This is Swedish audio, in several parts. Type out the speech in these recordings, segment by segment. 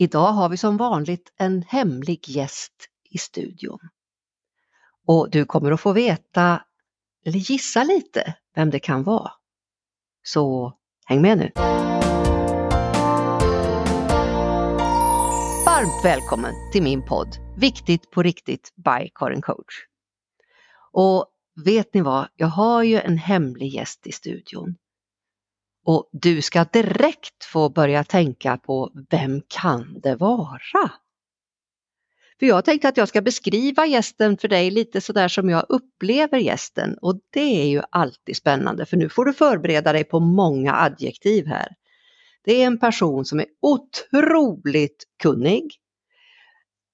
Idag har vi som vanligt en hemlig gäst i studion. Och du kommer att få veta, eller gissa lite, vem det kan vara. Så häng med nu! Varmt välkommen till min podd Viktigt på riktigt by Karin Coach. Och vet ni vad, jag har ju en hemlig gäst i studion. Och du ska direkt få börja tänka på vem kan det vara? För jag tänkte att jag ska beskriva gästen för dig lite sådär som jag upplever gästen och det är ju alltid spännande för nu får du förbereda dig på många adjektiv här. Det är en person som är otroligt kunnig,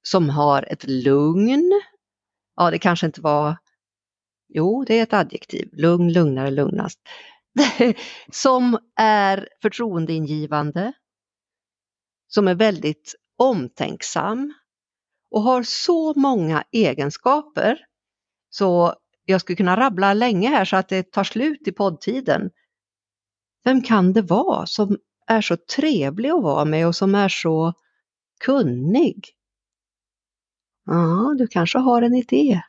som har ett lugn. Ja, det kanske inte var... Jo, det är ett adjektiv. Lugn, lugnare, lugnast. som är förtroendeingivande, som är väldigt omtänksam och har så många egenskaper så jag skulle kunna rabbla länge här så att det tar slut i poddtiden. Vem kan det vara som är så trevlig att vara med och som är så kunnig? Ja, du kanske har en idé.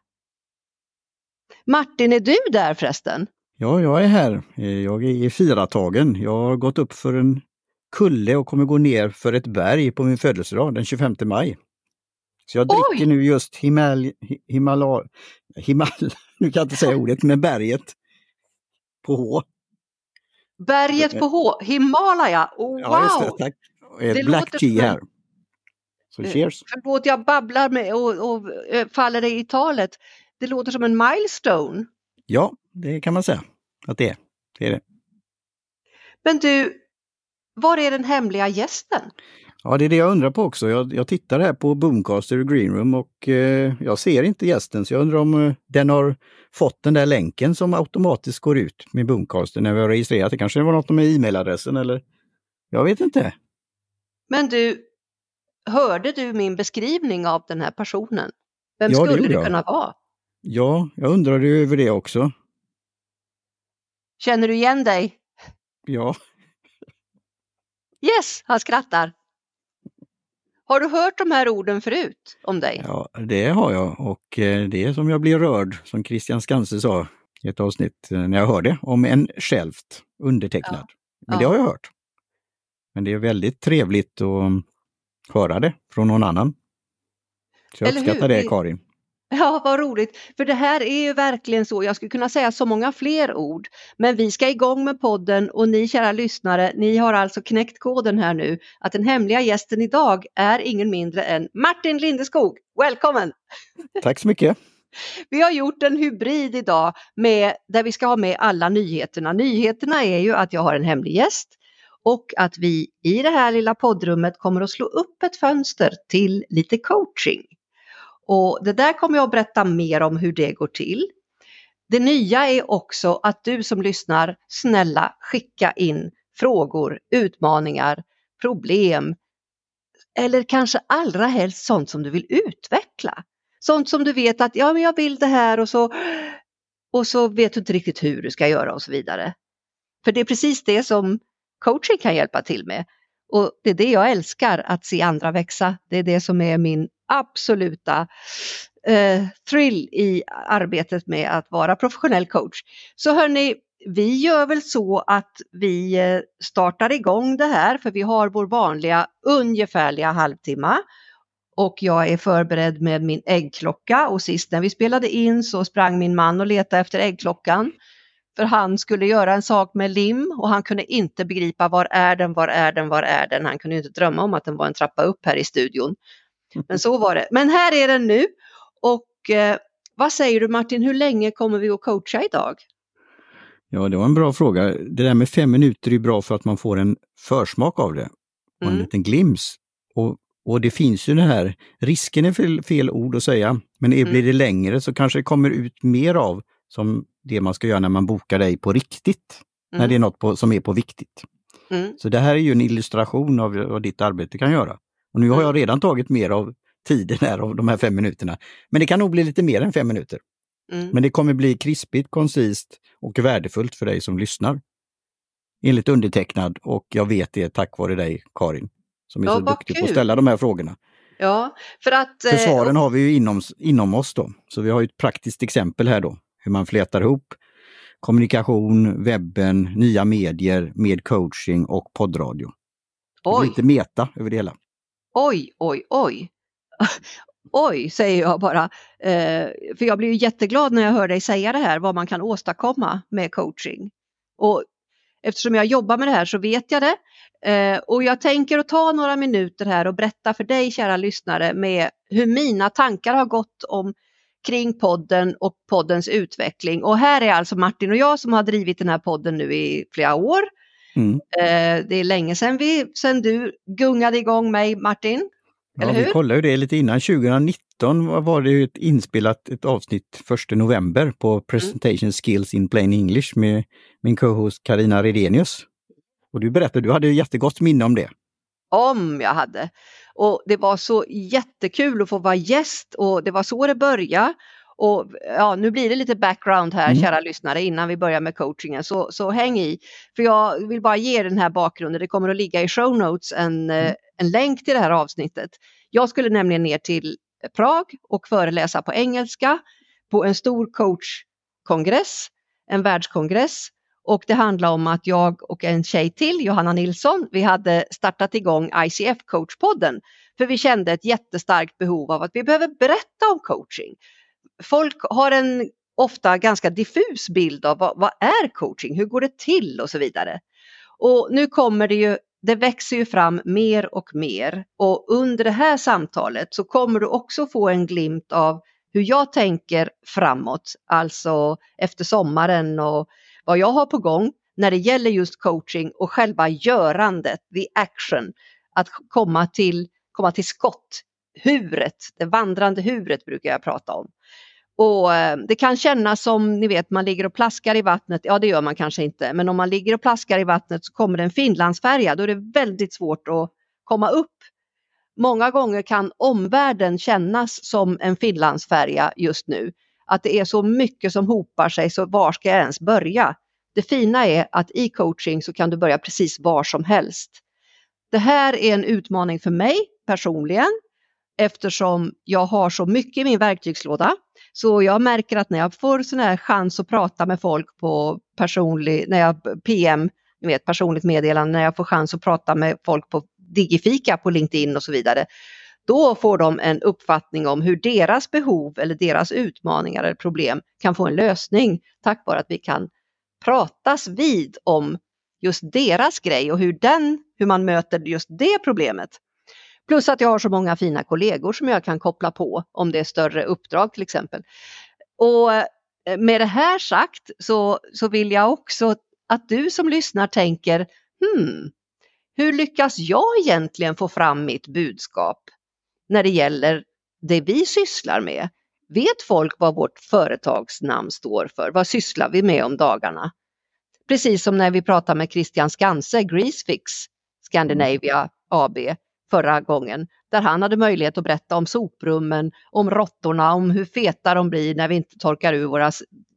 Martin, är du där förresten? Ja, jag är här. Jag är i Firatagen. Jag har gått upp för en kulle och kommer gå ner för ett berg på min födelsedag den 25 maj. Så jag dricker Oj! nu just Himal... Himalaya... Himal... Nu kan jag inte säga ordet, men berget på H. Berget på H, Himalaya, oh, wow! Ja, det, tack. Ett det Black Tea här. Så eh, cheers! Förlåt, jag babblar med och, och eh, faller i talet. Det låter som en milestone. Ja, det kan man säga att det är. Det är det. Men du, var är den hemliga gästen? Ja, det är det jag undrar på också. Jag, jag tittar här på Boomcaster och Greenroom och eh, jag ser inte gästen så jag undrar om eh, den har fått den där länken som automatiskt går ut med Boomcaster när vi har registrerat. Det kanske var något med e-mailadressen eller jag vet inte. Men du, hörde du min beskrivning av den här personen? Vem ja, skulle det, det kunna vara? Ja, jag undrade över det också. Känner du igen dig? Ja. Yes, han skrattar. Har du hört de här orden förut om dig? Ja, det har jag och eh, det är som jag blir rörd, som Christian Skanse sa i ett avsnitt eh, när jag hörde om en självt undertecknad. Ja. Men ja. det har jag hört. Men det är väldigt trevligt att höra det från någon annan. Så jag uppskattar det Karin. Ja, vad roligt. För det här är ju verkligen så, jag skulle kunna säga så många fler ord, men vi ska igång med podden och ni kära lyssnare, ni har alltså knäckt koden här nu att den hemliga gästen idag är ingen mindre än Martin Lindeskog. Välkommen! Tack så mycket! Vi har gjort en hybrid idag med, där vi ska ha med alla nyheterna. Nyheterna är ju att jag har en hemlig gäst och att vi i det här lilla poddrummet kommer att slå upp ett fönster till lite coaching. Och det där kommer jag att berätta mer om hur det går till. Det nya är också att du som lyssnar, snälla skicka in frågor, utmaningar, problem eller kanske allra helst sånt som du vill utveckla. Sånt som du vet att ja, men jag vill det här och så, och så vet du inte riktigt hur du ska göra och så vidare. För det är precis det som coaching kan hjälpa till med. Och det är det jag älskar, att se andra växa. Det är det som är min absoluta eh, thrill i arbetet med att vara professionell coach. Så hörni, vi gör väl så att vi eh, startar igång det här för vi har vår vanliga ungefärliga halvtimme och jag är förberedd med min äggklocka och sist när vi spelade in så sprang min man och letade efter äggklockan. För han skulle göra en sak med lim och han kunde inte begripa var är den, var är den, var är den. Han kunde inte drömma om att den var en trappa upp här i studion. Men så var det. Men här är den nu. Och eh, vad säger du Martin, hur länge kommer vi att coacha idag? Ja, det var en bra fråga. Det där med fem minuter är bra för att man får en försmak av det. Och en mm. liten glims. Och, och det finns ju den här, risken är fel, fel ord att säga, men mm. blir det längre så kanske det kommer ut mer av som det man ska göra när man bokar dig på riktigt. Mm. När det är något på, som är på viktigt. Mm. Så det här är ju en illustration av vad ditt arbete kan göra. Och nu har jag mm. redan tagit mer av tiden här av de här fem minuterna. Men det kan nog bli lite mer än fem minuter. Mm. Men det kommer bli krispigt, koncist och värdefullt för dig som lyssnar. Enligt undertecknad och jag vet det tack vare dig Karin som är ja, så duktig kul. på att ställa de här frågorna. Ja, för att... För svaren har vi ju inom, inom oss då. Så vi har ett praktiskt exempel här då, hur man flätar ihop kommunikation, webben, nya medier med coaching och poddradio. Oj. Lite meta över det hela. Oj, oj, oj. Oj, säger jag bara. Eh, för jag blir ju jätteglad när jag hör dig säga det här, vad man kan åstadkomma med coaching. Och eftersom jag jobbar med det här så vet jag det. Eh, och jag tänker att ta några minuter här och berätta för dig kära lyssnare med hur mina tankar har gått om kring podden och poddens utveckling. Och här är alltså Martin och jag som har drivit den här podden nu i flera år. Mm. Eh, det är länge sedan, vi, sedan du gungade igång mig Martin. Eller ja, hur? Vi kollade ju det lite innan. 2019 var det ett inspelat ett avsnitt 1 november på Presentation mm. Skills in Plain English med min co-host Karina Redenius. Och du berättade, du hade jättegott minne om det. Om jag hade. Och det var så jättekul att få vara gäst och det var så det började. Och ja, nu blir det lite background här mm. kära lyssnare innan vi börjar med coachingen så, så häng i. För jag vill bara ge den här bakgrunden, det kommer att ligga i show notes en, mm. en länk till det här avsnittet. Jag skulle nämligen ner till Prag och föreläsa på engelska på en stor coachkongress, en världskongress och det handlar om att jag och en tjej till, Johanna Nilsson, vi hade startat igång ICF coachpodden. För vi kände ett jättestarkt behov av att vi behöver berätta om coaching. Folk har en ofta ganska diffus bild av vad, vad är coaching, hur går det till? Och så vidare. Och nu kommer det ju det växer ju fram mer och mer. Och under det här samtalet så kommer du också få en glimt av hur jag tänker framåt, alltså efter sommaren och vad jag har på gång när det gäller just coaching och själva görandet, the action, att komma till, komma till skott, huret, det vandrande huret brukar jag prata om. Och eh, det kan kännas som, ni vet, man ligger och plaskar i vattnet. Ja, det gör man kanske inte, men om man ligger och plaskar i vattnet så kommer det en Finlandsfärja, då är det väldigt svårt att komma upp. Många gånger kan omvärlden kännas som en Finlandsfärja just nu att det är så mycket som hopar sig så var ska jag ens börja? Det fina är att i coaching så kan du börja precis var som helst. Det här är en utmaning för mig personligen eftersom jag har så mycket i min verktygslåda. Så jag märker att när jag får sån här chans att prata med folk på personlig, när jag PM, ni vet personligt meddelande, när jag får chans att prata med folk på Digifika på LinkedIn och så vidare, då får de en uppfattning om hur deras behov eller deras utmaningar eller problem kan få en lösning tack vare att vi kan pratas vid om just deras grej och hur, den, hur man möter just det problemet. Plus att jag har så många fina kollegor som jag kan koppla på om det är större uppdrag till exempel. Och eh, med det här sagt så, så vill jag också att du som lyssnar tänker, hmm, hur lyckas jag egentligen få fram mitt budskap? när det gäller det vi sysslar med. Vet folk vad vårt företagsnamn står för? Vad sysslar vi med om dagarna? Precis som när vi pratade med Christian Skanse, Greasefix Scandinavia AB förra gången, där han hade möjlighet att berätta om soprummen, om råttorna, om hur feta de blir när vi inte torkar ur våra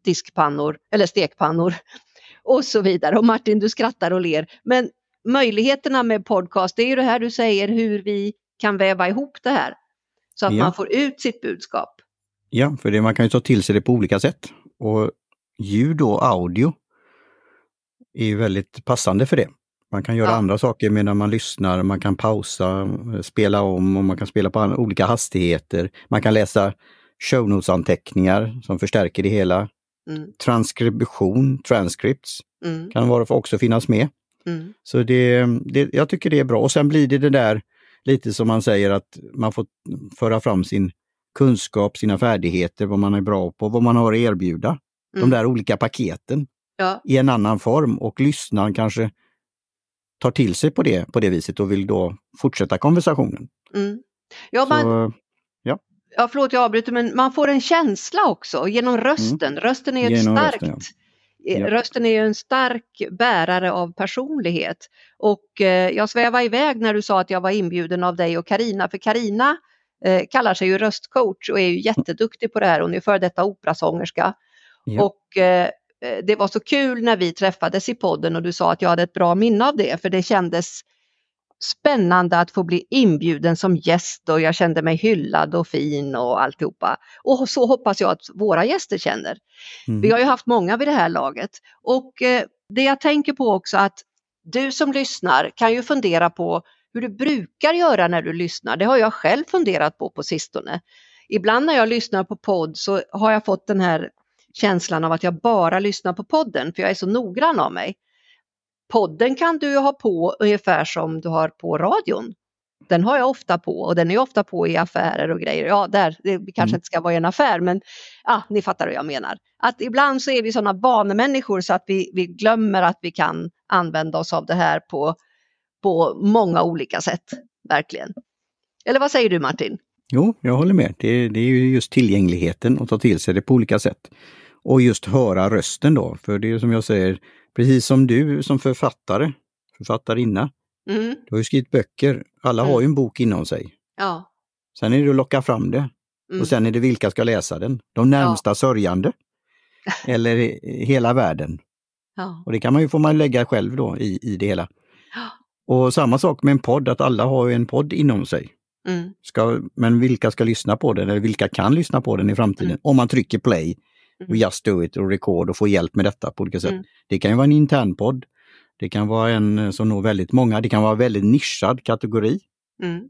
diskpannor eller stekpannor och så vidare. Och Martin, du skrattar och ler. Men möjligheterna med podcast, det är ju det här du säger hur vi kan väva ihop det här. Så att ja. man får ut sitt budskap. Ja, för det, man kan ju ta till sig det på olika sätt. Och ljud och audio är ju väldigt passande för det. Man kan göra ja. andra saker medan man lyssnar, man kan pausa, spela om och man kan spela på olika hastigheter. Man kan läsa show notes-anteckningar som förstärker det hela. Mm. Transkription, transcripts, mm. kan vara, också finnas med. Mm. Så det, det, jag tycker det är bra. Och sen blir det det där lite som man säger att man får föra fram sin kunskap, sina färdigheter, vad man är bra på, vad man har att erbjuda. Mm. De där olika paketen ja. i en annan form och lyssnaren kanske tar till sig på det på det viset och vill då fortsätta konversationen. Mm. Ja, man, Så, ja. ja, förlåt jag avbryter, men man får en känsla också genom rösten. Mm. Rösten är ett starkt rösten, ja. Eh, ja. Rösten är ju en stark bärare av personlighet. Och eh, jag svävade iväg när du sa att jag var inbjuden av dig och Karina för Karina eh, kallar sig ju röstcoach och är ju jätteduktig på det här. Hon är före detta operasångerska. Ja. Och eh, det var så kul när vi träffades i podden och du sa att jag hade ett bra minne av det för det kändes spännande att få bli inbjuden som gäst och jag kände mig hyllad och fin och alltihopa. Och så hoppas jag att våra gäster känner. Mm. Vi har ju haft många vid det här laget och eh, det jag tänker på också att du som lyssnar kan ju fundera på hur du brukar göra när du lyssnar. Det har jag själv funderat på på sistone. Ibland när jag lyssnar på podd så har jag fått den här känslan av att jag bara lyssnar på podden för jag är så noggrann av mig. Podden kan du ha på ungefär som du har på radion. Den har jag ofta på och den är ofta på i affärer och grejer. Ja, där, det kanske mm. inte ska vara i en affär men ja, ni fattar vad jag menar. Att ibland så är vi sådana vanemänniskor så att vi, vi glömmer att vi kan använda oss av det här på, på många olika sätt. Verkligen. Eller vad säger du Martin? Jo, jag håller med. Det, det är ju just tillgängligheten och ta till sig det på olika sätt. Och just höra rösten då, för det är som jag säger, precis som du som författare, författarinna, mm. du har ju skrivit böcker, alla mm. har ju en bok inom sig. Ja. Sen är det att locka fram det. Mm. Och sen är det vilka ska läsa den? De närmsta ja. sörjande? Eller hela världen? Ja. Och det kan man ju, får man lägga själv då i, i det hela. Och samma sak med en podd, att alla har en podd inom sig. Mm. Ska, men vilka ska lyssna på den eller vilka kan lyssna på den i framtiden? Mm. Om man trycker play och mm. just do it och record och får hjälp med detta på olika sätt. Mm. Det kan ju vara en intern podd. Det kan vara en eh, som når väldigt många. Det kan vara en väldigt nischad kategori. Mm.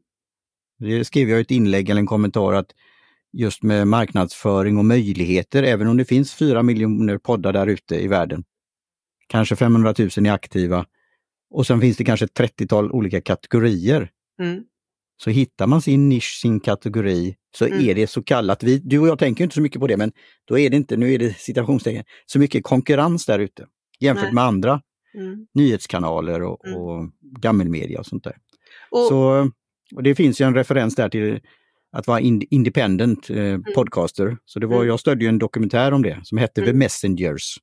Det skrev jag i ett inlägg eller en kommentar att just med marknadsföring och möjligheter, även om det finns fyra miljoner poddar där ute i världen, kanske 500 000 är aktiva och sen finns det kanske ett 30-tal olika kategorier. Mm. Så hittar man sin nisch, sin kategori, så mm. är det så kallat, vi, du och jag tänker inte så mycket på det, men då är det inte, nu är det citationstecken, så mycket konkurrens där ute jämfört Nej. med andra mm. nyhetskanaler och, mm. och gammelmedia och sånt där. Och, så, och det finns ju en referens där till att vara independent eh, mm. podcaster. Så det var, mm. jag stödde en dokumentär om det som hette The Messengers.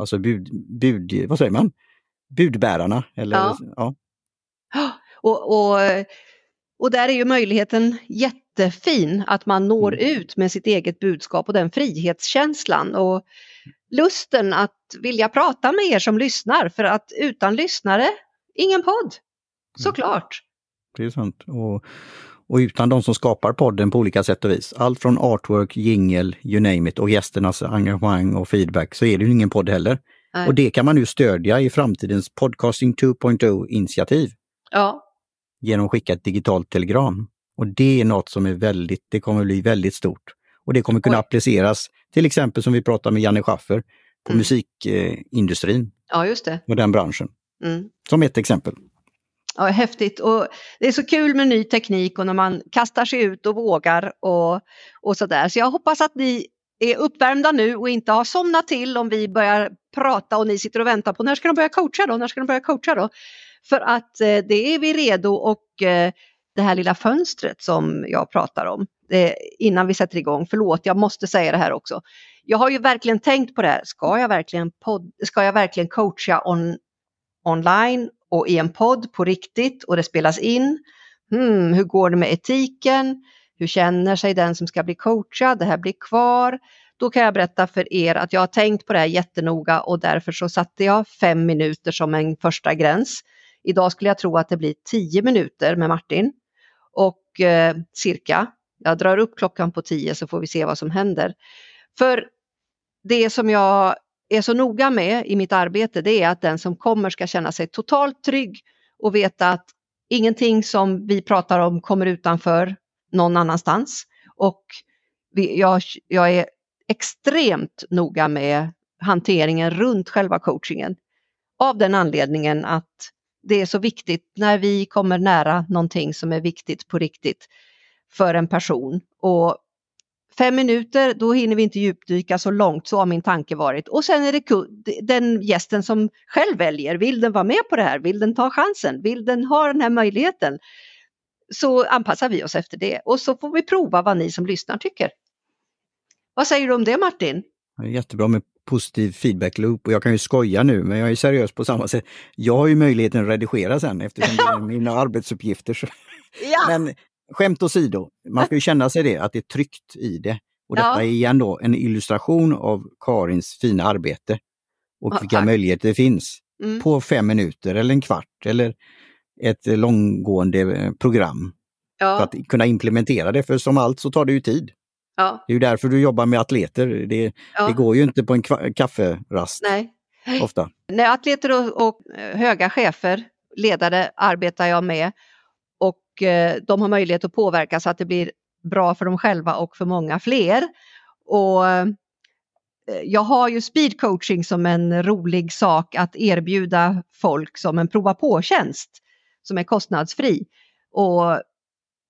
Alltså bud, bud, vad säger man? Budbärarna. Eller, ja. ja. Och, och, och där är ju möjligheten jättefin att man når mm. ut med sitt eget budskap och den frihetskänslan och lusten att vilja prata med er som lyssnar för att utan lyssnare, ingen podd. Mm. Såklart. Det är sant. Och, och utan de som skapar podden på olika sätt och vis, allt från artwork, jingle, you name it och gästernas engagemang och feedback, så är det ju ingen podd heller. Nej. Och det kan man nu stödja i framtidens Podcasting 2.0 initiativ. Ja. Genom att skicka ett digitalt telegram. Och det är något som är väldigt, det kommer bli väldigt stort. Och det kommer kunna Oj. appliceras, till exempel som vi pratade med Janne Schaffer, på mm. musikindustrin. Ja, just det. Och den branschen. Mm. Som ett exempel. Ja, häftigt och det är så kul med ny teknik och när man kastar sig ut och vågar och, och sådär. Så jag hoppas att ni är uppvärmda nu och inte har somnat till om vi börjar prata och ni sitter och väntar på när ska de börja coacha då, när ska de börja coacha då? För att eh, det är vi redo och eh, det här lilla fönstret som jag pratar om eh, innan vi sätter igång, förlåt jag måste säga det här också. Jag har ju verkligen tänkt på det här, ska jag verkligen, pod- ska jag verkligen coacha on, online och i en podd på riktigt och det spelas in? Hmm, hur går det med etiken? Hur känner sig den som ska bli coachad? Det här blir kvar. Då kan jag berätta för er att jag har tänkt på det här jättenoga och därför så satte jag fem minuter som en första gräns. Idag skulle jag tro att det blir tio minuter med Martin och eh, cirka. Jag drar upp klockan på tio så får vi se vad som händer. För det som jag är så noga med i mitt arbete det är att den som kommer ska känna sig totalt trygg och veta att ingenting som vi pratar om kommer utanför någon annanstans. Och vi, jag, jag är extremt noga med hanteringen runt själva coachingen. Av den anledningen att det är så viktigt när vi kommer nära någonting som är viktigt på riktigt för en person. Och fem minuter, då hinner vi inte djupdyka så långt, så har min tanke varit. Och sen är det den gästen som själv väljer, vill den vara med på det här, vill den ta chansen, vill den ha den här möjligheten? Så anpassar vi oss efter det och så får vi prova vad ni som lyssnar tycker. Vad säger du om det Martin? Jättebra med positiv feedback loop och jag kan ju skoja nu men jag är seriös på samma sätt. Jag har ju möjligheten att redigera sen eftersom det är mina arbetsuppgifter. Ja. Men skämt åsido, man ska ju känna sig det, att det är tryggt i det. Och detta ja. är igen då en illustration av Karins fina arbete och ja, vilka tack. möjligheter det finns. Mm. På fem minuter eller en kvart eller ett långgående eh, program för Ja, att kunna implementera det. För som allt så tar det ju tid. Ja, Det är ju därför du jobbar med atleter. Det, ja. det går ju inte på en kafferast Nej. ofta. Nej, atleter och, och eh, höga chefer, ledare arbetar jag med och eh, de har möjlighet att påverka så att det blir bra för dem själva och för många fler. Och eh, jag har ju speed coaching som en rolig sak att erbjuda folk som en prova på-tjänst som är kostnadsfri. Och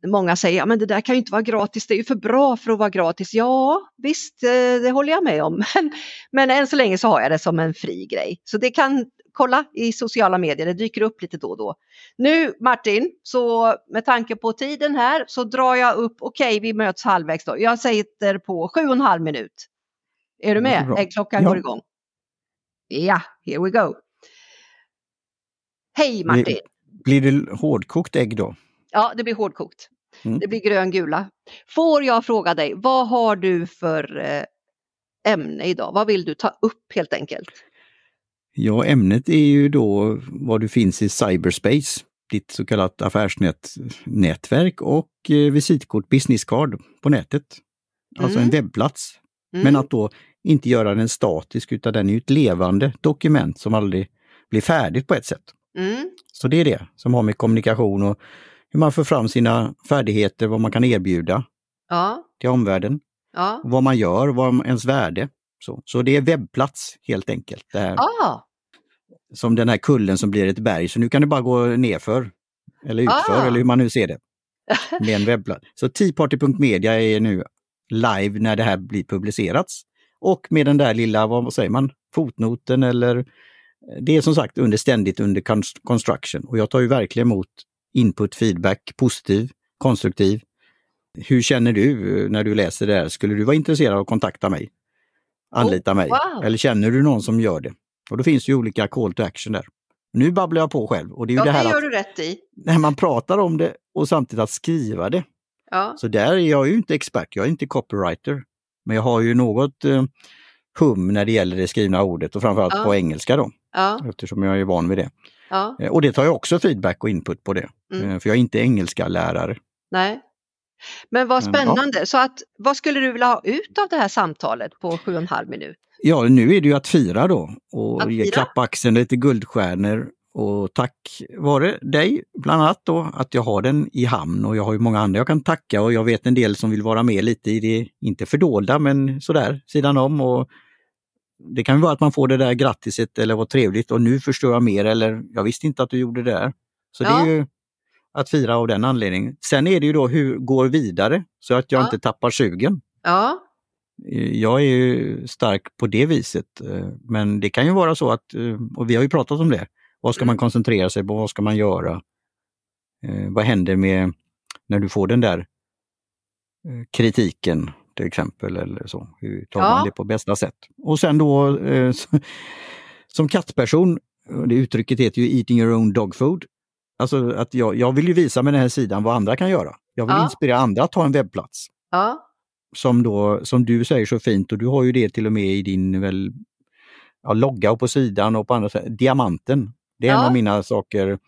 Många säger, ja men det där kan ju inte vara gratis, det är ju för bra för att vara gratis. Ja visst, eh, det håller jag med om. Men, men än så länge så har jag det som en fri grej. Så det kan, kolla i sociala medier, det dyker upp lite då och då. Nu Martin, så med tanke på tiden här så drar jag upp, okej vi möts halvvägs då. Jag sätter på sju och en halv minut. Är du är med? bra. Äggklockan Ja. går igång. Ja, here we go. Hej Martin! Blir det hårdkokt ägg då? Ja, det blir hårdkokt. Mm. Det blir gröngula. Får jag fråga dig, vad har du för eh, ämne idag? Vad vill du ta upp helt enkelt? Ja, ämnet är ju då vad du finns i cyberspace, ditt så kallat affärsnätverk och eh, visitkort, business card på nätet. Alltså Mm. en webbplats. Mm. Men att då inte göra den statisk utan den är ett levande dokument som aldrig blir färdigt på ett sätt. Mm. Så det är det som har med kommunikation och hur man får fram sina färdigheter, vad man kan erbjuda Ja, till omvärlden, ja. vad man gör, vad ens värde. Så, så det är webbplats helt enkelt. Det här, Ah, Som den här kullen som blir ett berg, så nu kan du bara gå nerför. Eller utför, Ah. eller hur man nu ser det. Med en webbplats. Så teaparty.media är nu live när det här blir publicerats. Och med den där lilla, vad säger man, fotnoten eller det är som sagt under ständigt under const- construction och jag tar ju verkligen emot input, feedback, positiv, konstruktiv. Hur känner du när du läser det här? Skulle du vara intresserad av att kontakta mig? Anlita mig? wow. Eller känner du någon som gör det? Och då finns ju olika call to action där. Nu babblar jag på själv och det är ju ja, det det här gör att du rätt i. när man pratar om det och samtidigt att skriva det. Ja, Så där är jag ju inte expert, jag är inte copywriter. Men jag har ju något eh, hum när det gäller det skrivna ordet och framförallt Ja. på engelska då, ja, eftersom jag är van vid det. ja. Eh, Och det tar jag också feedback och input på det. Mm. Eh, För jag är inte engelska lärare. Nej. Men vad Men, ja. spännande. Så att, vad skulle du vilja ha ut av det här samtalet på sju och en halv minut? Ja, nu är det ju att fira då och ge fira? klappa axeln lite guldstjärnor. Och tack vare dig bland annat då att jag har den i hamn och jag har ju många andra jag kan tacka och jag vet en del som vill vara med lite i det, inte fördolda men sådär sidan om. Och det kan ju vara att man får det där grattiset eller vad trevligt och nu förstår jag mer eller jag visste inte att du gjorde det där. Så Ja. det är ju att fira av den anledningen. Sen är det ju då hur går vidare så att jag Ja. inte tappar sugen. Ja, Jag är ju stark på det viset. eh, Men det kan ju vara så att, eh, och vi har ju pratat om det, vad ska man Mm. koncentrera sig på, vad ska man göra? Eh, Vad händer med när du får den där eh, kritiken till exempel eller så. Hur tar Ja. man det på bästa sätt? Och sen då eh, som kattperson, det uttrycket heter ju eating your own dog food. Alltså att jag, jag vill ju visa med den här sidan vad andra kan göra. Jag vill Ja. inspirera andra att ha en webbplats ja, som då, som du säger så fint och du har ju det till och med i din väl, ja, logga och på sidan och på andra sätt. Diamanten, det är en av mina saker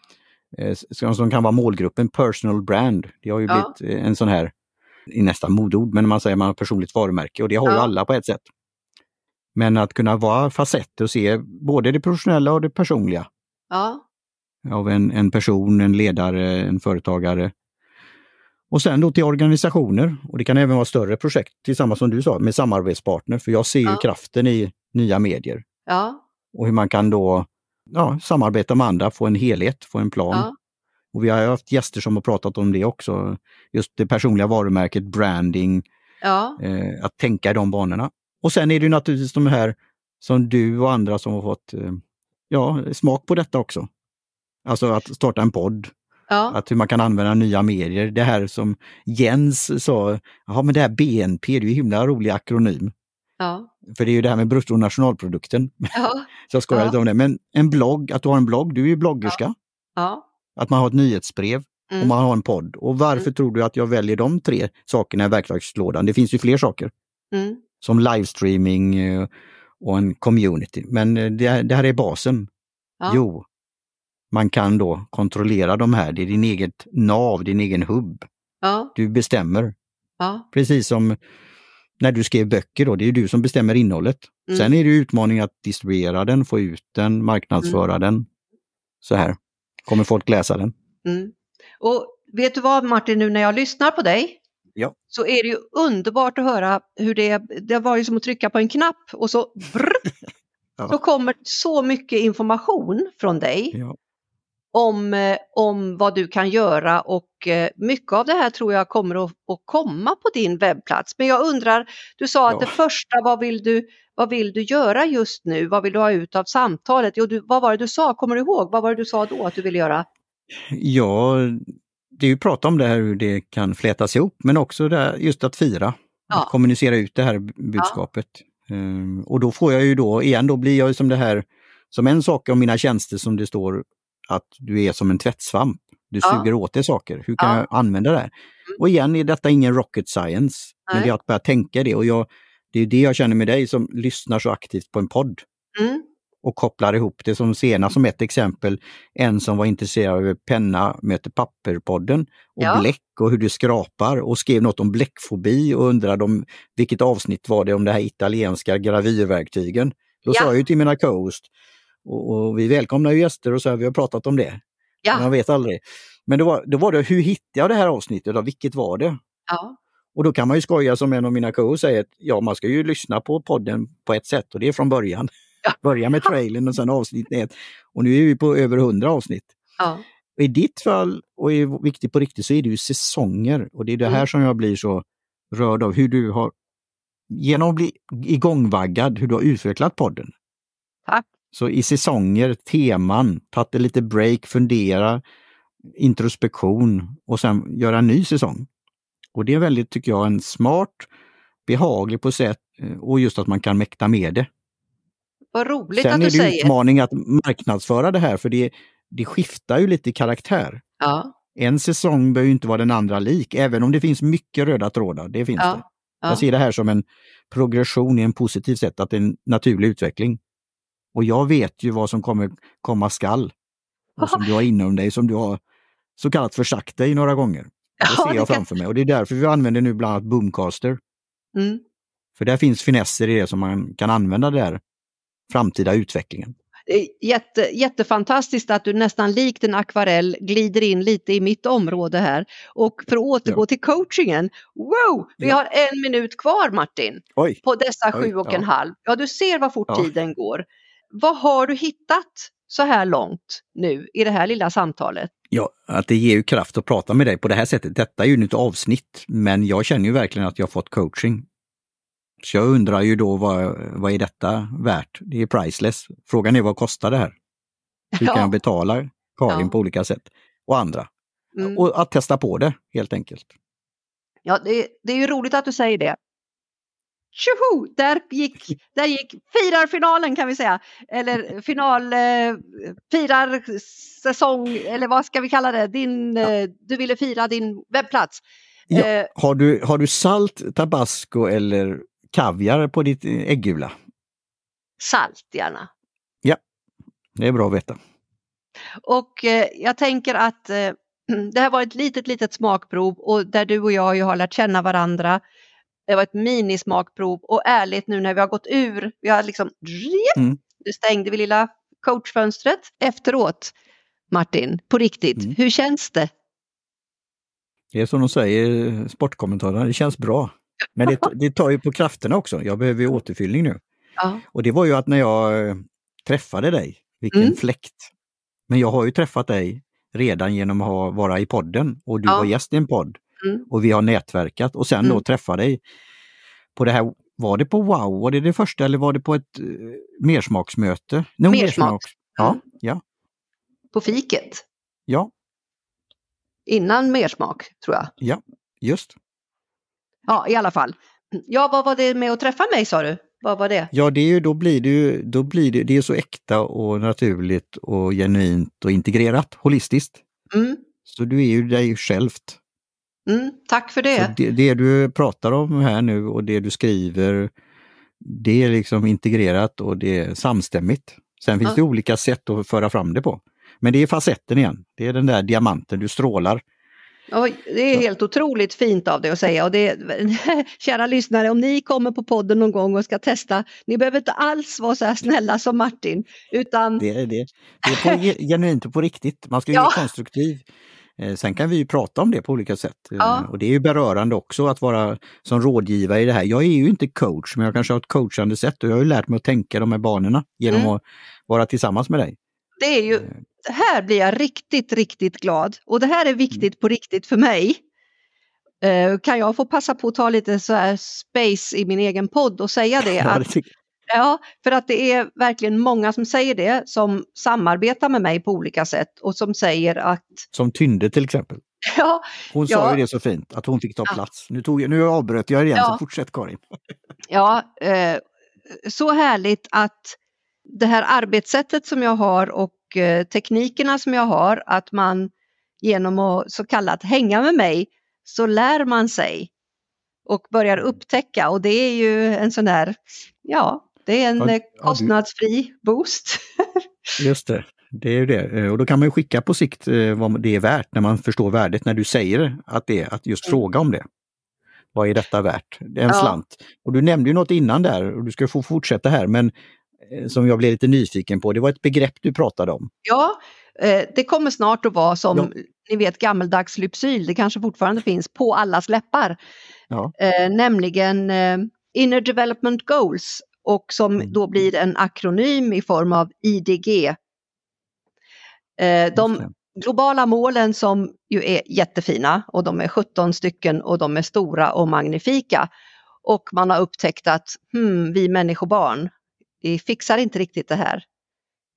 eh, som, som kan vara målgruppen, personal brand. Det har ju blivit eh, en sån här, i nästan modord, men man säger man har personligt varumärke och det har ju alla på ett sätt. Men att kunna vara facetter och se både det professionella och det personliga ja, av en, en person, en ledare, en företagare. Och sen då till organisationer och det kan även vara större projekt tillsammans som du sa med samarbetspartner för jag ser ju Ja. kraften i nya medier ja, och hur man kan då ja, samarbeta med andra, få en helhet, få en plan. ja, Och vi har haft gäster som har pratat om det också, just det personliga varumärket, branding, ja, eh, att tänka i de banorna. Och sen är det ju naturligtvis de här som du och andra som har fått eh, ja, smak på detta också. Alltså att starta en podd, ja, att hur man kan använda nya medier. Det här som Jens sa, ja men det här BNP, det är ju himla rolig akronym. ja, För det är ju det här med bruttonationalprodukten. ja, Så jag skojar Ja. lite om det. Men en blogg, att du har en blogg, du är ju bloggerska. ja, Att man har ett nyhetsbrev och Mm. man har en podd. Och varför Mm. tror du att jag väljer de tre sakerna i verktygslådan? Det finns ju fler saker. mm, Som livestreaming eh, och en community. Men eh, det, det här är basen. ja, Jo, man kan då kontrollera de här. Det är din eget nav, din egen hubb. Ja, Du bestämmer. ja, Precis som när du skrev böcker då, det är du som bestämmer innehållet. Mm. Sen är det utmaning att distribuera den, få ut den, marknadsföra den. Så här. Kommer folk läsa den? mm. Och vet du vad Martin, nu när jag lyssnar på dig Ja. så är det ju underbart att höra hur det, det var ju som att trycka på en knapp och så brr, Ja. så kommer så mycket information från dig Ja. Om, eh, om vad du kan göra och eh, mycket av det här tror jag kommer att, att komma på din webbplats. Men jag undrar, du sa att Ja. det första, vad vill, du, vad vill du göra just nu? Vad vill du ha ut av samtalet? Jo, du, vad var det du sa? Kommer du ihåg? Vad var det du sa då att du ville göra? Ja, det är ju prata om det här hur det kan flätas ihop, men också här, just att fira. Ja. Att kommunicera ut det här budskapet. Ehm, och då får jag ju då, igen då blir jag ju som det här, som en sak om mina tjänster som det står att du är som en tvättsvamp. Du Ja. suger åt dig saker. Hur kan Ja. jag använda det här? Och igen är detta ingen rocket science, men Nej. det är att börja tänka det. Och jag, det är det jag känner med dig som lyssnar så aktivt på en podd Mm. och kopplar ihop det som senast som ett exempel. En som var intresserad av penna möter papper-podden och Ja. bläck och hur du skrapar och skrev något om bläckfobi och undrade om vilket avsnitt var det om det här italienska gravyrverktygen. Då Ja. sa jag ju till mina co-host och, och vi välkomnar ju gäster och så här, vi har pratat om det. Ja, Man vet aldrig. Men då var, då var det, hur hittade jag det här avsnittet? Då? Vilket var det? ja, Och då kan man ju skoja som en av mina co säger, att ja man ska ju lyssna på podden på ett sätt och det är från början. Ja. Börja med trailern och sen avsnitt ett. Och nu är vi på över 100 avsnitt. ja, I ditt fall, och är viktigt på riktigt, så är det ju säsonger. Och det är det här Mm. som jag blir så rörd av, hur du har, genom att bli igångvaggad, hur du har utvecklat podden. tack. Så i säsonger, teman, en lite break, fundera, introspektion och sen göra en ny säsong. Och det är väldigt, tycker jag, en smart, behaglig på sätt eh, och just att man kan mäkta med det. Vad roligt Sen att är du det säger. utmaning att marknadsföra det här för det, det skiftar ju lite i karaktär. Ja, En säsong behöver ju inte vara den andra lik, även om det finns mycket röda trådar. Det finns Ja, det. ja. Jag ser det här som en progression i en positiv sätt, att det är en naturlig utveckling. Och jag vet ju vad som kommer komma skall. Och som du har inom dig, som du har så kallat försagt dig några gånger. Det Ja, ser det jag kan- framför mig och det är därför vi använder nu bland annat Boomcaster. Mm. För där finns finesser i det som man kan använda där framtida utvecklingen. Jätte, jättefantastiskt att du nästan likt en akvarell glider in lite i mitt område här. Och för att återgå Ja. till coachingen, wow, vi Ja. har en minut kvar Martin Oj! på dessa Oj, sju och en halv. Ja, du ser vad fort tiden går. Vad har du hittat så här långt nu i det här lilla samtalet? Ja, att det ger ju kraft att prata med dig på det här sättet. Detta är ju ett avsnitt, men jag känner ju verkligen att jag fått coaching. Så jag undrar ju då vad, vad är detta värt? Det är priceless. Frågan är vad kostar det här? Hur kan Ja. jag betala Karin Ja. på olika sätt? Och andra. Mm. Och att testa på det helt enkelt. Ja, det, det är ju roligt att du säger det. Tjoho! Där gick, där gick firarfinalen kan vi säga. Eller final, eh, firarsäsong, eller vad ska vi kalla det? Din, eh, du ville fira din webbplats. Ja. Eh, Har, du, har du salt, tabasco eller kaviar på ditt eh, äggula? salt gärna. Det är bra att veta. Och eh, jag tänker att eh, det här var ett litet, litet smakprov och där du och jag ju har lärt känna varandra. Det var ett minismakprov och ärligt nu när vi har gått ur, vi har liksom, Mm. nu stängde vi lilla coachfönstret efteråt. Martin, på riktigt, Mm. hur känns det? Det är som de säger, sportkommentarerna, det känns bra. Men det, det tar ju på krafterna också. Jag behöver ju återfyllning nu. Ja, Och det var ju att när jag eh, träffade dig, vilken Mm. fläkt. Men jag har ju träffat dig redan genom att ha, vara i podden och du Ja. var gäst i en podd. Mm. Och vi har nätverkat och sen då Mm. träffa dig på det här, var det på Wow, var det det första eller var det på ett uh, mersmaksmöte? No, Mersmak. Ja, Mm. ja, på fiket. ja, Innan mersmak, tror jag. ja, just. Ja, i alla fall. Ja, vad var det med att träffa mig sa du? Vad var det? Ja, det är ju, då blir det ju, då blir det, det är så äkta och naturligt och genuint och integrerat, holistiskt. Mm, Så du är ju dig självt. Mm, tack för det. det, det du pratar om här nu och det du skriver, det är liksom integrerat och det är samstämmigt. Sen finns Ja. det olika sätt att föra fram det på. Men det är facetten igen. Det är den där diamanten, du strålar. Ja, det är helt otroligt fint av dig att säga och det, kära lyssnare, om ni kommer på podden någon gång och ska testa, ni behöver inte alls vara så här snälla som Martin. Utan... Det är, det. det är på, genuint och på riktigt, man ska ju ja. vara konstruktiv. Eh, sen kan vi ju prata om det på olika sätt. Eh, ja. Och det är ju berörande också att vara som rådgivare i det här. Jag är ju inte coach, men jag kanske har ett coachande sätt och jag har ju lärt mig att tänka de här banorna genom mm. att vara tillsammans med dig. Det är ju, eh. här blir jag riktigt, riktigt glad och det här är viktigt mm. på riktigt för mig. Kan jag få passa på att ta lite så här space i min egen podd och säga det? Ja, att, det Ja, för att det är verkligen många som säger det, som samarbetar med mig på olika sätt och som säger att... Som Tynde till exempel. Ja, hon ja. sa ju det så fint, att hon fick ta plats. Nu, tog, nu avbröt jag igen, ja. så fortsätt Karin. Ja, eh, så härligt att det här arbetssättet som jag har och eh, teknikerna som jag har, att man genom att så kallat hänga med mig så lär man sig och börjar upptäcka och det är ju en sån där, ja, det är en ja, kostnadsfri du... boost. Just det, det är ju det. Eh, och då kan man ju skicka på sikt eh, vad det är värt när man förstår värdet, när du säger att det är att just mm. fråga om det. Vad är detta värt? Det är en ja. slant. Och du nämnde ju något innan där och du ska få fortsätta här, men eh, som jag blev lite nyfiken på, det var ett begrepp du pratade om. Ja, det kommer snart att vara som ja. ni vet gammeldags lypsyl, det kanske fortfarande finns på allas läppar. Ja. nämligen Inner Development Goals och som mm. då blir en akronym i form av IDG. Eh, de globala målen som ju är jättefina och de är 17 stycken och de är stora och magnifika. Och man har upptäckt att hmm, vi människobarn, vi fixar inte riktigt det här.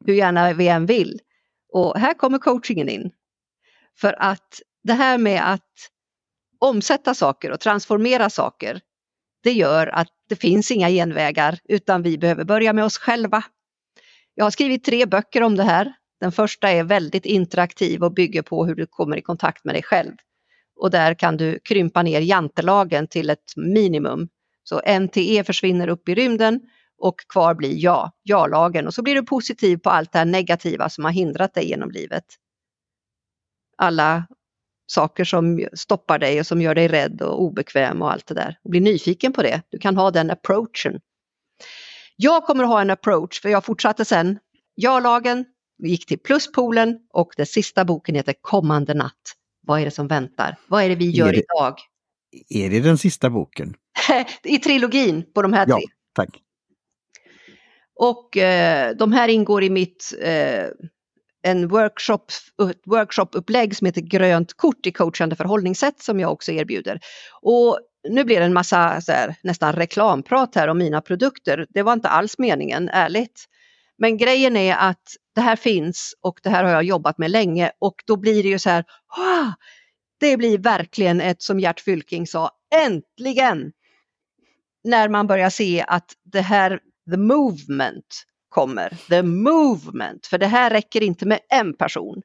Hur gärna vi än vill. Och här kommer coachingen in. För att det här med att omsätta saker och transformera saker, det gör att det finns inga genvägar utan vi behöver börja med oss själva. Jag har skrivit tre böcker om det här. Den första är väldigt interaktiv och bygger på hur du kommer i kontakt med dig själv. Och där kan du krympa ner jantelagen till ett minimum. Så NTE försvinner upp i rymden och kvar blir ja, ja-lagen. Och så blir du positiv på allt det här negativa som har hindrat dig genom livet. Alla saker som stoppar dig och som gör dig rädd och obekväm och allt det där. Och bli nyfiken på det. Du kan ha den approachen. Jag kommer ha en approach för jag fortsatte sen ja-lagen, gick till pluspolen och den sista boken heter Kommande natt. Vad är det som väntar? Vad är det vi gör är det, idag? Är det den sista boken? I trilogin på de här ja, tre. Tack. Och eh, de här ingår i mitt eh, en workshop, ett workshopupplägg som heter Grönt kort i coachande förhållningssätt som jag också erbjuder. Och nu blir det en massa här, nästan reklamprat här om mina produkter. Det var inte alls meningen, ärligt. Men grejen är att det här finns och det här har jag jobbat med länge och då blir det ju så här, ah! det blir verkligen ett som Gert Fylking sa, äntligen! När man börjar se att det här, the movement, kommer, the movement, för det här räcker inte med en person.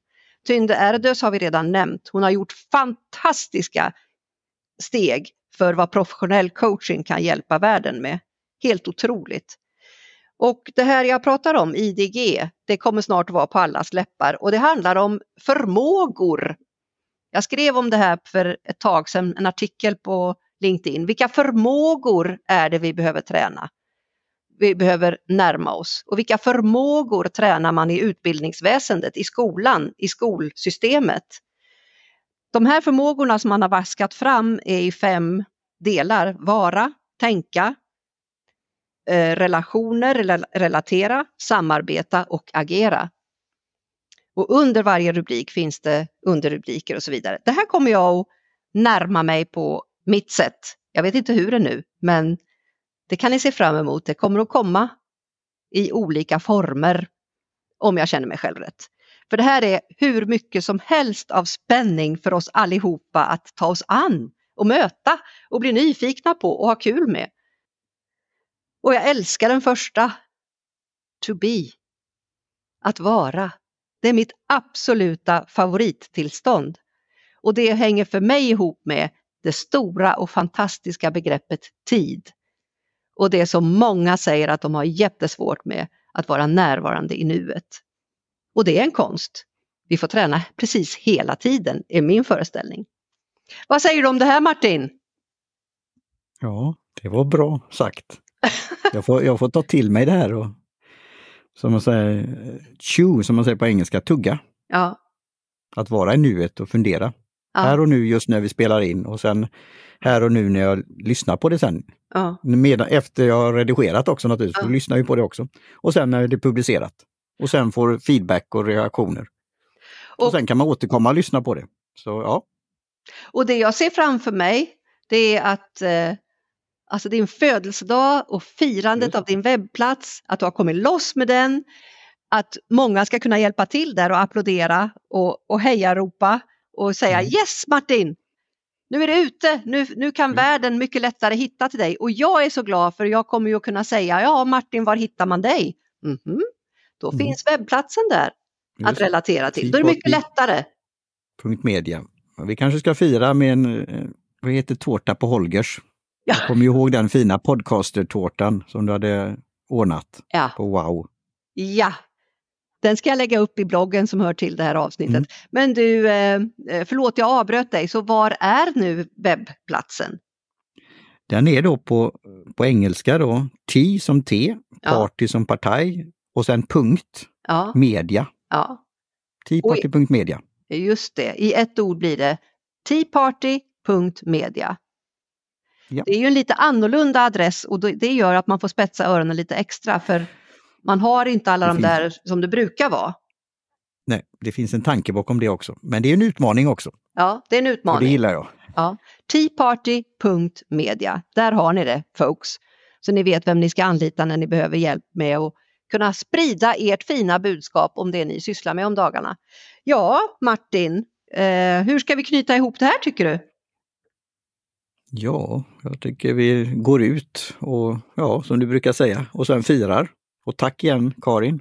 Tynde Erdös har vi redan nämnt, hon har gjort fantastiska steg för vad professionell coaching kan hjälpa världen med. Helt otroligt. Och det här jag pratar om, IDG, det kommer snart att vara på allas läppar och det handlar om förmågor. Jag skrev om det här för ett tag sedan, en artikel på LinkedIn. Vilka förmågor är det vi behöver träna? Vi behöver närma oss. Och vilka förmågor tränar man i utbildningsväsendet, i skolan, i skolsystemet? De här förmågorna som man har vaskat fram är i fem delar. Vara, tänka, eh, relationer, relatera, samarbeta och agera. Och under varje rubrik finns det underrubriker och så vidare. Det här kommer jag att närma mig på mitt sätt. Jag vet inte hur det nu, men det kan ni se fram emot. Det kommer att komma i olika former om jag känner mig själv rätt. För det här är hur mycket som helst av spänning för oss allihopa att ta oss an och möta och bli nyfikna på och ha kul med. Och jag älskar den första. To be. Att vara. Det är mitt absoluta favorittillstånd. Och det hänger för mig ihop med det stora och fantastiska begreppet tid. Och det som många säger att de har jättesvårt med, att vara närvarande i nuet. Och det är en konst. vi får träna precis hela tiden, är min föreställning. Vad säger du om det här Martin? Ja, det var bra sagt. Jag får, jag får ta till mig det här och som man säger, chew, som man säger på engelska, tugga. Ja. Att vara i nuet och fundera. Ja. Här och nu just när vi spelar in och sen här och nu när jag lyssnar på det sen. ja. Medan, efter jag har redigerat också naturligtvis, Ja. lyssnar ju på det också. Och sen när det är publicerat. Och sen får feedback och reaktioner. Och, Och- sen kan man återkomma och lyssna på det. Så ja, Och det jag ser framför mig det är att eh, alltså din födelsedag och firandet Just. av din webbplats, att du har kommit loss med den, att många ska kunna hjälpa till där och applådera och, och hejaropa och säga Mm. yes Martin! Nu är det ute, nu, nu kan Mm. världen mycket lättare hitta till dig och jag är så glad för jag kommer ju att kunna säga ja Martin var hittar man dig? Mhm. Då Mm. finns webbplatsen där att just relatera till. Då är det mycket lättare. punkt media. Vi kanske ska fira med en, eh, vad heter tårta på Holgers? Ja. Jag kommer ihåg den fina podcaster-tårtan som du hade ordnat Ja. på Wow. Ja, den ska jag lägga upp i bloggen som hör till det här avsnittet. Mm. Men du, eh, förlåt jag avbröt dig, så var är nu webbplatsen? Den är då på, på engelska då, T som T, Ja. party som partaj och sen punkt, Ja, media. ja, Teaparty.media. just det. I ett ord blir det teaparty.media. Ja. Det är ju en lite annorlunda adress och det gör att man får spetsa öronen lite extra för man har inte alla Det de finns- där som det brukar vara. Nej, det finns en tanke bakom det också. Men det är en utmaning också. Ja, det är en Och det utmaning. gillar jag. Ja. Teaparty.media, där har ni det folks. Så ni vet vem ni ska anlita när ni behöver hjälp med att kunna sprida ert fina budskap om det ni sysslar med om dagarna. Ja, Martin, eh, hur ska vi knyta ihop det här tycker du? Ja, jag tycker vi går ut och ja, som du brukar säga, och sen firar. Och tack igen Karin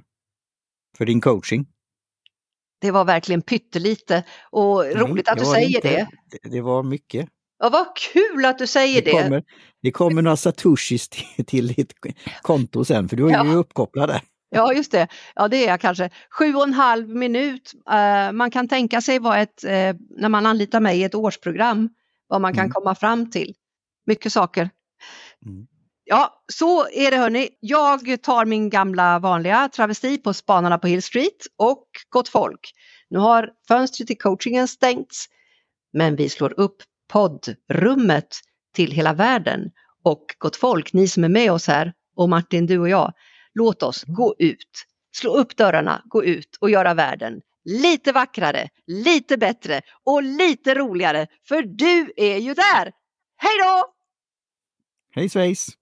för din coaching. Det var verkligen pyttelite och roligt att du säger inte. det. det. Var mycket. Ja, vad kul att du säger Det det. kommer, det kommer några satoshis till, till ditt konto sen, för du är ju Ja. uppkopplad där. Ja, just det. Ja, det är jag kanske. Sju och en halv minut. Eh, man kan tänka sig vad ett, eh, när man anlitar mig i ett årsprogram, vad man kan Mm. komma fram till. Mycket saker. Mm. Ja, så är det hörni. Jag tar min gamla vanliga travesti på Spanarna på Hill Street och Gott folk. Nu har fönstret till coachingen stängts, men vi slår upp poddrummet till hela världen. Och Gott folk, ni som är med oss här och Martin, du och jag, låt oss gå ut, slå upp dörrarna, gå ut och göra världen lite vackrare, lite bättre och lite roligare. För du är ju där! Hej då! Hej svejs!